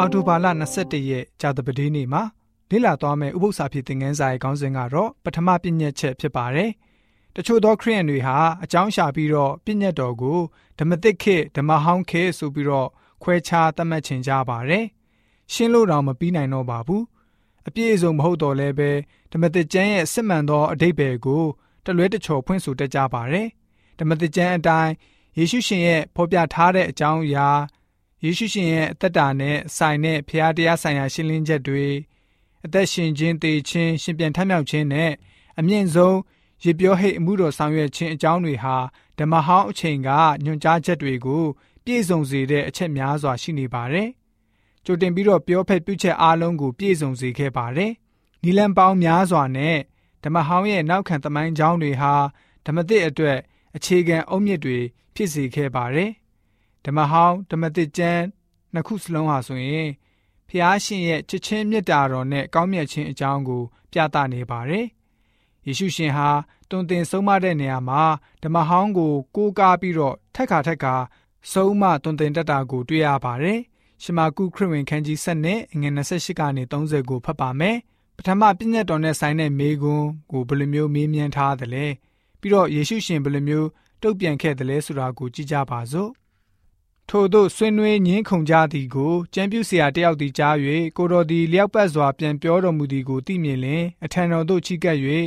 အော်တိုဘာလ21ရက်ကြာသပတေးနေ့မှာလေ့လာသွားမယ့်ဥပုသ္စာဖြစ်တဲ့ငန်းစာရဲ့ခေါင်းစဉ်ကတော့ပထမပြည့်ညက်ချက်ဖြစ်ပါတယ်။တချို့သောခရိယန်တွေဟာအကြောင်းရှာပြီးတော့ပြည့်ညက်တော်ကိုဓမ္မသစ်ခေဓမ္မဟောင်းခေဆိုပြီးတော့ခွဲခြားသတ်မှတ်ခြင်းကြပါတယ်။ရှင်းလို့တော့မပြီးနိုင်တော့ပါဘူး။အပြည့်အစုံမဟုတ်တော့လည်းပဲဓမ္မသစ်ကျမ်းရဲ့စစ်မှန်သောအဓိပ္ပာယ်ကိုတလွဲတချော်ဖွင့်ဆိုတတ်ကြပါတယ်။ဓမ္မသစ်ကျမ်းအတိုင်းယေရှုရှင်ရဲ့ဖော်ပြထားတဲ့အကြောင်းအရာ ယေရှုရှင်ရဲ့အသက်တာနဲ့ဆိုင်တဲ့ဖျားတရားဆိုင်ရာရှင်းလင်းချက်တွေအသက်ရှင်ခြင်းသေခြင်းရှင်ပြန်ထမြောက်ခြင်းနဲ့အမြင့်ဆုံးရေပြောဟိတ်အမှုတော်ဆောင်ရွက်ခြင်းအကြောင်းတွေဟာဓမ္မဟောင်းအချိန်ကညွှန်ကြားချက်တွေကိုပြည့်စုံစေတဲ့အချက်များစွာရှိနေပါတယ်။ကြိုတင်ပြီးတော့ပြောဖက်ပြုချက်အားလုံးကိုပြည့်စုံစေခဲ့ပါတယ်။နီလန်ပေါင်းများစွာနဲ့ဓမ္မဟောင်းရဲ့နောက်ခံသမိုင်းကြောင်းတွေဟာဓမ္မသစ်အတွက်အခြေခံအုတ်မြစ်တွေဖြစ်စေခဲ့ပါတယ်။ ဓမ္မဟောင်းဓမ္မသစ်ကျမ်းနှစ်ခုစလုံးဟာဆိုရင်ဖျားရှင်ရဲ့ချစ်ချင်းမေတ္တာတော်နဲ့ကောင်းမြတ်ခြင်းအကြောင်းကို ပြသနေပါတယ်။ယေရှုရှင်ဟာတုန်တင်ဆုံးမတဲ့နေရာမှာဓမ္မဟောင်းကိုကိုးကားပြီးတော့ထက်ခါထက်ခါဆုံးမတုန်တင်တတ်တာကိုတွေ့ရပါတယ်။ရှမာကုခရစ်ဝင်ခန်းကြီး7နဲ့ငွေ28ကနေ30ကိုဖတ်ပါမယ်။ပထမပြည့်ညတ်တော်နဲ့ဆိုင်တဲ့မေကွန်းကိုဘယ်လိုမျိုးမေးမြန်းထားသလဲ။ပြီးတော့ယေရှုရှင်ဘယ်လိုမျိုးတုတ်ပြန်ခဲ့သလဲဆိုတာကိုကြည့်ကြပါစို့။ ထို့သောဆွေးနွေးညင်းခုန်ကြသည်ကိုကျမ်းပြုဆရာတယောက်သည်ကြား၍ကိုတော်သည်လျောက်ပတ်စွာပြန်ပြောတော်မူသည်ကိုသိမြင်လင်အထံတော်သို့ချီကပ်၍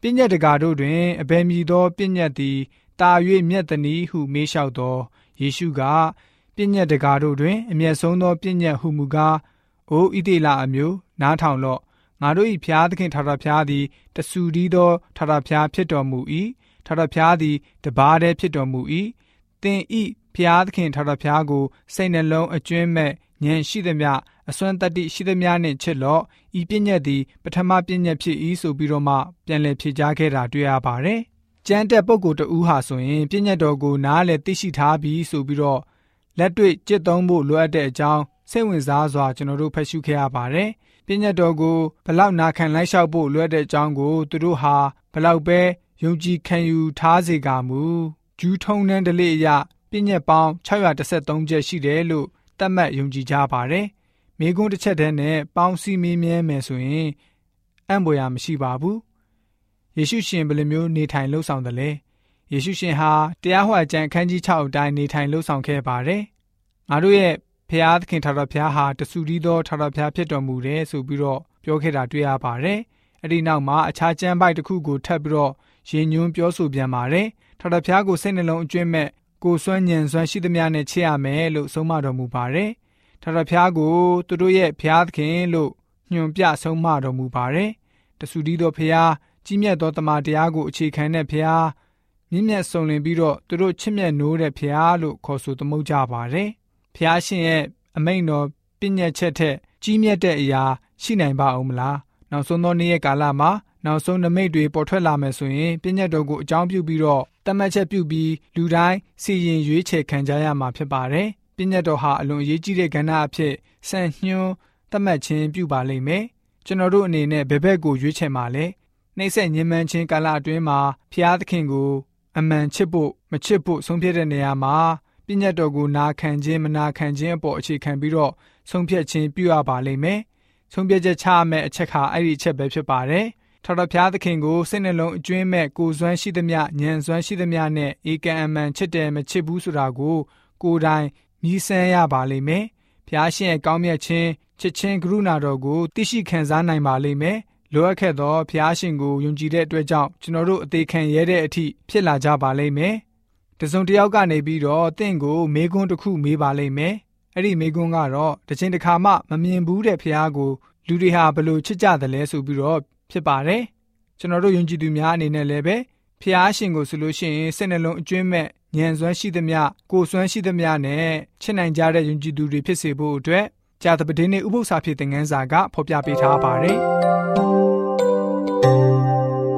ပြည့်ညက်တကာတို့တွင်အဘယ်မည်သောပြည့်ညက်သည်တာ၍မြတ်သည်ဟုမေးလျှောက်သောယေရှုကပြည့်ညက်တကာတို့တွင်အမျက်ဆုံးသောပြည့်ညက်ဟုမူကားအိုဣတိလအမျိုးနားထောင်လော့ငါတို့၏ဖျားသခင်ထာဝရဘုရားသည်တဆူဒီသောထာဝရဘုရားဖြစ်တော်မူ၏ထာဝရဘုရားသည်တပါးတည်းဖြစ်တော်မူ၏သင်ဤ ဖျားသခင်ထာဝရဘုရားကိုစိတ်နှလုံးအကျွင်းမဲ့ဉာဏ်ရှိသမျှအစွမ်းတတ္တိရှိသမျှနှင့်ချစ်လော့ဤပညာသည်ပထမပညာဖြစ်၏ဆိုပြီးတော့မှပြန်လည်ဖြေကြားခဲ့တာတွေ့ရပါတယ်။ကျမ်းတက်ပုဂ္ဂိုလ်တဦးဟာဆိုရင်ပညာတော်ကိုနားလည်သိရှိထားပြီးဆိုပြီးတော့လက်တွေ့จิตသုံးဖို့လိုအပ်တဲ့အကြောင်းစိတ်ဝင်စားစွာကျွန်တော်တို့ဖတ်ရှုခဲ့ရပါတယ်။ပညာတော်ကိုဘလောက်နာခံလိုက်လျှောက်ဖို့လိုအပ်တဲ့အကြောင်းကိုသူတို့ဟာဘလောက်ပဲယုံကြည်ခံယူထားစေကမူဂျူးထုံနှန်းဒလိအရာ ပြည့်ညက်ပေါင်း613ချက်ရှိတယ်လို့သတ်မှတ်ယုံကြည်ကြပါတယ်။မိကွန်းတစ်ချက်တည်းနဲ့ပေါင်းစည်းမင်းမြဲမယ်ဆိုရင်အံ့ဖွယ်ရာမရှိပါဘူး။ယေရှုရှင်ဘယ်လိုမျိုးနေထိုင်လှုပ်ဆောင်တယ်လဲ။ယေရှုရှင်ဟာတရားဟောကျမ်းအခန်းကြီး6အတိုင်းနေထိုင်လှုပ်ဆောင်ခဲ့ပါတယ်။ငါတို့ရဲ့ဖျားသခင်ထာဝရဘုရားဟာတဆူတီးသောထာဝရဘုရားဖြစ်တော်မူတယ်ဆိုပြီးတော့ပြောခဲ့တာတွေ့ရပါတယ်။အဲ့ဒီနောက်မှာအခြားကျမ်းပိုက်တစ်ခုကိုထပ်ပြီးတော့ရင်ညွှန်းပြောဆိုပြန်ပါတယ်။ထာဝရဘုရားကိုစိတ်နှလုံးအကျွင့်မဲ့ ကိုစွမ်းညံစွမ်းရှိသမျှနဲ့ချစ်ရမယ်လို့ဆုံးမတော်မူပါတယ်။ထာဝရဘုရားကိုသူတို့ရဲ့ဘုရားသခင်လို့ညွှန်ပြဆုံးမတော်မူပါတယ်။တဆူဒီသောဘုရားကြီးမြတ်သောတမန်တရားကိုအခြေခံတဲ့ဘုရားမြင့်မြတ်ဆုံးလင်ပြီးတော့သူတို့ချစ်မြတ်နိုးတဲ့ဘုရားလို့ခေါ်ဆိုသမုတ်ကြပါတယ်။ဘုရားရှင်ရဲ့အမိန့်တော်ပြည့်ညတ်ချက်ထက်ကြီးမြတ်တဲ့အရာရှိနိုင်ပါအောင်မလား။နောက်ဆုံးသောနေ့ရဲ့ကာလမှာ နောက်ဆုံးနမိတ်တွေပေါ်ထွက်လာမယ်ဆိုရင်ပြည့်ညတ်တော်ကိုအကြောင်းပြုပြီးတော့တတ်မှတ်ချက်ပြုပြီးလူတိုင်းစီရင်ရွေးချယ်ခံကြရမှာဖြစ်ပါတယ်။ပြည့်ညတ်တော်ဟာအလွန်အရေးကြီးတဲ့ကဏ္ဍအဖြစ်စံညွှန်းတတ်မှတ်ခြင်းပြုပါလိမ့်မယ်။ကျွန်တော်တို့အနေနဲ့ဘယ်ဘက်ကိုရွေးချယ်မှာလဲ။နှိမ့်ဆက်ညှဉ်းပန်းခြင်းကာလအတွင်းမှာဖျားသခင်ကိုအမှန်ချစ်ဖို့မချစ်ဖို့ဆုံးဖြတ်တဲ့နေရာမှာပြည့်ညတ်တော်ကိုနာခံခြင်းမနာခံခြင်းအပေါ်အခြေခံပြီးတော့ဆုံးဖြတ်ခြင်းပြုရပါလိမ့်မယ်။ဆုံးဖြတ်ချက်ချရမယ့်အချက်ခါအဲ့ဒီအချက်ပဲဖြစ်ပါတယ်။ ထာဝရဘုရားသခင်ကိုစိတ်နှလုံးအကျွင်းမဲ့ကိုစွမ်းရှိသမျှဉာဏ်စွမ်းရှိသမျှနဲ့ဧကံအမှန်ချစ်တယ်မချစ်ဘူးဆိုတာကို ကိုယ်တိုင်မြည်ဆန်းရပါလိမ့်မယ်။ဘုရားရှင်ရဲ့ကောင်းမြတ်ခြင်းချစ်ခြင်းကရုဏာတော်ကိုသိရှိခံစားနိုင်ပါလိမ့်မယ်။လိုအပ်ခဲ့သောဘုရားရှင်ကိုယုံကြည်တဲ့အတွက်ကြောင့်ကျွန်တော်တို့အသေးခံရတဲ့အထိဖြစ်လာကြပါလိမ့်မယ်။တစုံတစ်ယောက်ကနေပြီးတော့တင့်ကိုမေကွန်းတစ်ခုမေးပါလိမ့်မယ်။အဲ့ဒီမေကွန်းကတော့တစ်ချိန်တစ်ခါမှမမြင်ဘူးတဲ့ဘုရားကိုလူတွေဟာဘလို့ချစ်ကြတယ်လဲဆိုပြီးတော့ ဖြစ်ပါတယ်ကျွန်တော်တို့ယုံကြည်သူများအနေနဲ့လည်းပဲဖျားရှင်ကိုဆိုလို့ရှိရင်စိတ်နှလုံးအကျွင်းမဲ့ဉာဏ်စွမ်းရှိသမျှကိုယ်စွမ်းရှိသမျှနဲ့ချစ်နိုင်ကြတဲ့ယုံကြည်သူတွေဖြစ်စေဖို့အတွက်ကြာသပတေးနေ့ဥပုသ္စာဖြစ်တဲ့ငန်းစာကဖော်ပြပေးထားပါတယ်